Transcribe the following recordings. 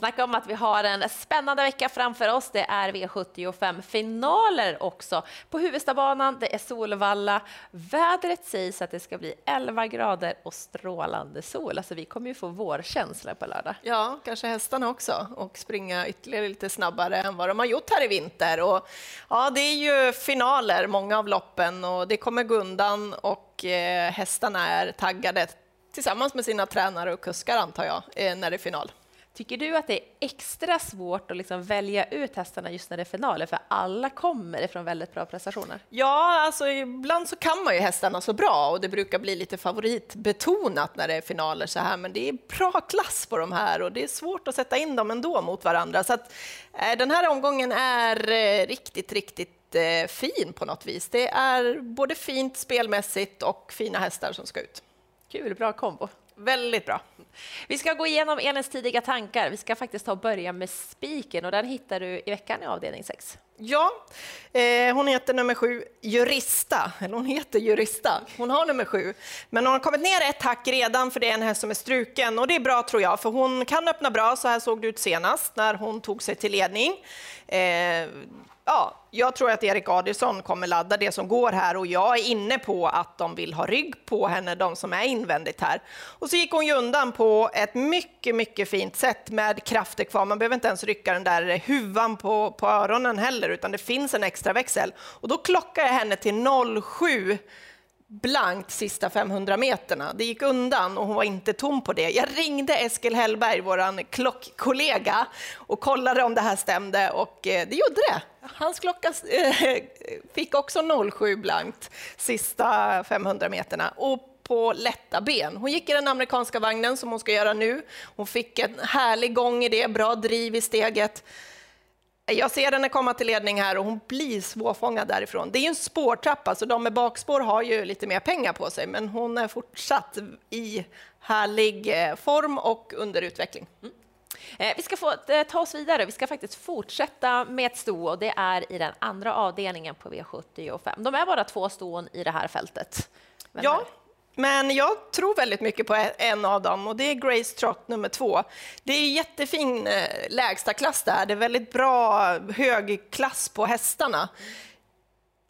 Snacka om att vi har en spännande vecka framför oss. Det är V75-finaler också på Huvudstabanan. Det är Solvalla. Vädret sägs att det ska bli 11 grader och strålande sol. Alltså vi kommer ju få vårkänsla på lördag. Ja, kanske hästarna också och springa ytterligare lite snabbare än vad de har gjort här i vinter. Och, ja, det är ju finaler, många av loppen och det kommer gå undan och eh, hästarna är taggade tillsammans med sina tränare och kuskar antar jag, eh, när det är final. Tycker du att det är extra svårt att liksom välja ut hästarna just när det är finaler? För alla kommer ifrån väldigt bra prestationer. Ja, alltså ibland så kan man ju hästarna så bra och det brukar bli lite favoritbetonat när det är finaler så här, men det är bra klass på de här och det är svårt att sätta in dem ändå mot varandra. Så att eh, den här omgången är eh, riktigt, riktigt eh, fin på något vis. Det är både fint spelmässigt och fina hästar som ska ut. Kul, bra kombo. Väldigt bra. Vi ska gå igenom Elins tidiga tankar. Vi ska faktiskt ta och börja med spiken och den hittar du i veckan i avdelning 6. Ja, eh, hon heter nummer sju, Jurista. Eller hon heter Jurista. Hon har nummer sju. Men hon har kommit ner ett hack redan för det är en häst som är struken. Och det är bra tror jag, för hon kan öppna bra. Så här såg det ut senast när hon tog sig till ledning. Eh, ja, jag tror att Erik Adielsson kommer ladda det som går här och jag är inne på att de vill ha rygg på henne, de som är invändigt här. Och så gick hon ju undan på ett mycket, mycket fint sätt med krafter kvar. Man behöver inte ens rycka den där huvan på, på öronen heller, utan det finns en extra växel. Och då klockar jag henne till 07 blankt sista 500 meterna. Det gick undan och hon var inte tom på det. Jag ringde Eskil Hellberg, vår klockkollega, och kollade om det här stämde och eh, det gjorde det. Hans klocka eh, fick också 07 blankt sista 500 meterna. Och på lätta ben. Hon gick i den amerikanska vagnen som hon ska göra nu. Hon fick en härlig gång i det, bra driv i steget. Jag ser henne komma till ledning här och hon blir svårfångad därifrån. Det är en spårtrappa, så de med bakspår har ju lite mer pengar på sig, men hon är fortsatt i härlig eh, form och under utveckling. Mm. Eh, vi ska få eh, ta oss vidare. Vi ska faktiskt fortsätta med ett sto och det är i den andra avdelningen på V75. De är bara två ston i det här fältet. Vem ja, men jag tror väldigt mycket på en av dem och det är Grace Trot nummer två. Det är jättefin eh, lägsta klass där. Det är väldigt bra hög klass på hästarna.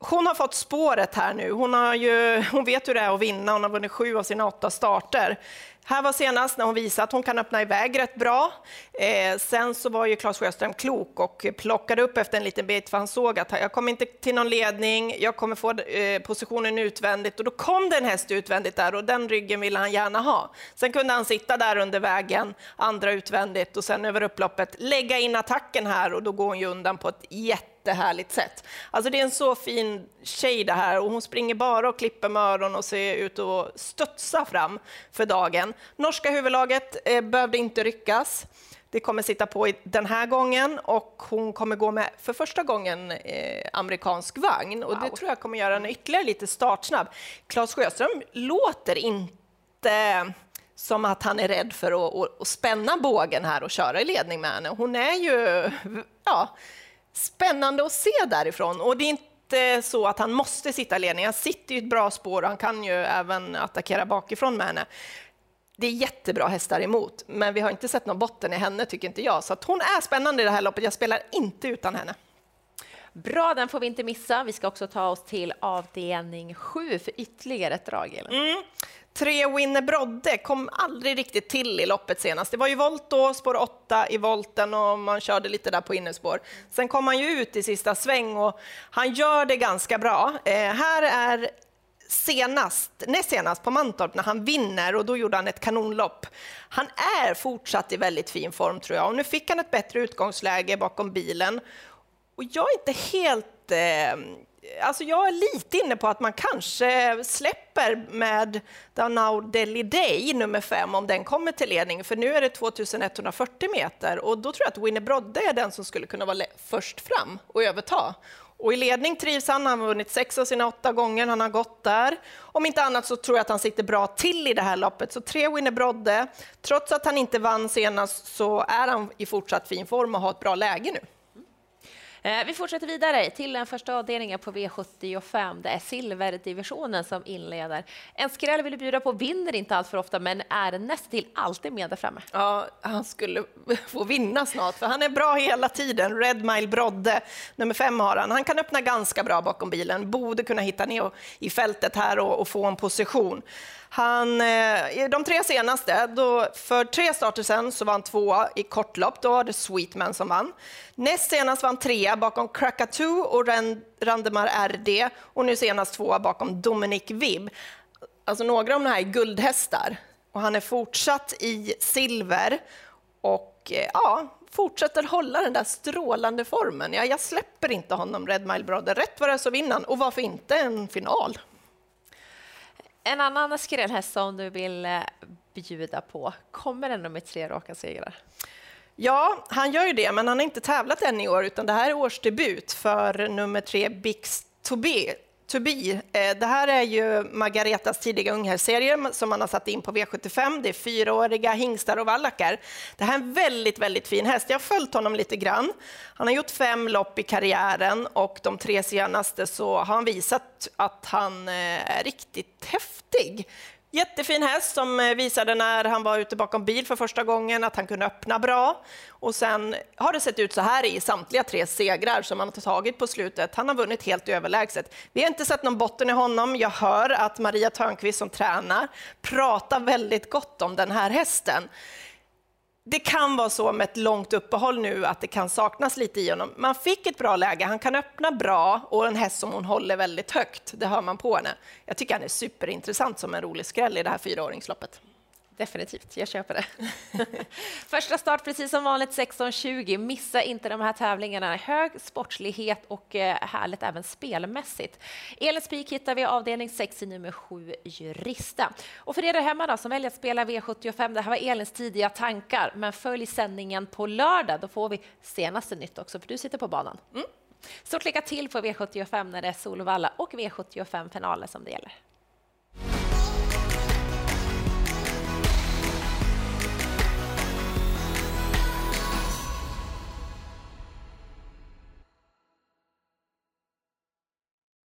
Hon har fått spåret här nu. Hon, har ju, hon vet hur det är att vinna. Hon har vunnit sju av sina åtta starter. Här var senast när hon visade att hon kan öppna iväg rätt bra. Eh, sen så var ju Claes Sjöström klok och plockade upp efter en liten bit för han såg att jag kommer inte till någon ledning, jag kommer få eh, positionen utvändigt och då kom det en häst utvändigt där och den ryggen ville han gärna ha. Sen kunde han sitta där under vägen, andra utvändigt och sen över upploppet lägga in attacken här och då går hon ju undan på ett jätte jättehärligt sätt. Alltså det är en så fin tjej det här och hon springer bara och klipper med öron och ser ut att studsa fram för dagen. Norska huvudlaget eh, behövde inte ryckas. Det kommer sitta på den här gången och hon kommer gå med för första gången eh, amerikansk vagn och wow. det tror jag kommer göra henne ytterligare lite startsnabb. Claes Sjöström låter inte som att han är rädd för att, att, att spänna bågen här och köra i ledning med henne. Hon är ju ja, spännande att se därifrån. Och det är inte så att han måste sitta i ledning. Han sitter i ett bra spår och han kan ju även attackera bakifrån med henne. Det är jättebra hästar emot, men vi har inte sett någon botten i henne tycker inte jag. Så att hon är spännande i det här loppet. Jag spelar inte utan henne. Bra, den får vi inte missa. Vi ska också ta oss till avdelning 7 för ytterligare ett drag. Mm. Tre Winner Brodde kom aldrig riktigt till i loppet senast. Det var ju volt då, spår 8 i volten och man körde lite där på innerspår. Sen kom han ju ut i sista sväng och han gör det ganska bra. Eh, här är senast, näst senast på Mantorp när han vinner och då gjorde han ett kanonlopp. Han är fortsatt i väldigt fin form tror jag och nu fick han ett bättre utgångsläge bakom bilen. Och jag är inte helt eh, alltså jag är lite inne på att man kanske släpper med The Now Delhi Day nummer fem om den kommer till ledning, för nu är det 2140 meter och då tror jag att Winnie Brodde är den som skulle kunna vara först fram och överta. Och i ledning trivs han, han har vunnit sex av sina åtta gånger, han har gått där. Om inte annat så tror jag att han sitter bra till i det här loppet. Så tre Winner Brodde, trots att han inte vann senast så är han i fortsatt fin form och har ett bra läge nu. Eh, vi fortsätter vidare till den första avdelningen på V75. Det är silverdivisionen som inleder. En skräll vill du bjuda på, vinner inte allt för ofta, men är nästintill alltid med där framme. Ja, han skulle få vinna snart, för han är bra hela tiden. Red Mile Brodde, nummer fem har han. Han kan öppna ganska bra bakom bilen, borde kunna hitta ner i fältet här och, och få en position. Han, eh, de tre senaste, då, för tre starter sen så var han tvåa i kortlopp. Då var det Sweetman som vann. Näst senast var han trea bakom Krakatoo och Randemar RD och nu senast tvåa bakom Dominic Vibb. Alltså några av de här är guldhästar och han är fortsatt i silver och eh, ja, fortsätter hålla den där strålande formen. Ja, jag släpper inte honom, Red Mile Brother. Rätt vad det är så vinner han. Och varför inte en final? En annan skrällhäst som du vill eh, bjuda på, kommer den nummer tre raka segrar? Ja, han gör ju det, men han har inte tävlat än i år, utan det här är årsdebut för nummer tre Bix Tobé. Tobi, eh, det här är ju Margaretas tidiga unghästserie som man har satt in på V75. Det är fyraåriga hingstar och vallackar. Det här är en väldigt, väldigt fin häst. Jag har följt honom lite grann. Han har gjort fem lopp i karriären och de tre senaste så har han visat att han eh, är riktigt häftig. Jättefin häst som eh, visade när han var ute bakom bil för första gången att han kunde öppna bra. Och sen har det sett ut så här i samtliga tre segrar som han har tagit på slutet. Han har vunnit helt överlägset. Vi har inte sett någon botten i honom. Jag hör att Maria Törnqvist som tränar pratar väldigt gott om den här hästen det kan vara så med ett långt uppehåll nu att det kan saknas lite i honom. Man fick ett bra läge, han kan öppna bra och en häst som hon håller väldigt högt, det hör man på henne. Jag tycker han är superintressant som en rolig skräll i det här fyraåringsloppet. Definitivt, jag köper det. Första start precis som vanligt 16.20. Missa inte de här tävlingarna. Hög sportslighet och eh, härligt även spelmässigt. Elin Spik hittar vi avdelning 6 i nummer 7, Jurista. Och för er där hemma då, som väljer att spela V75, det här var Elins tidiga tankar, men följ sändningen på lördag. Då får vi senaste nytt också, för du sitter på banan. Mm. Stort lycka till på V75 när det är Solvalla och V75-finaler som det gäller.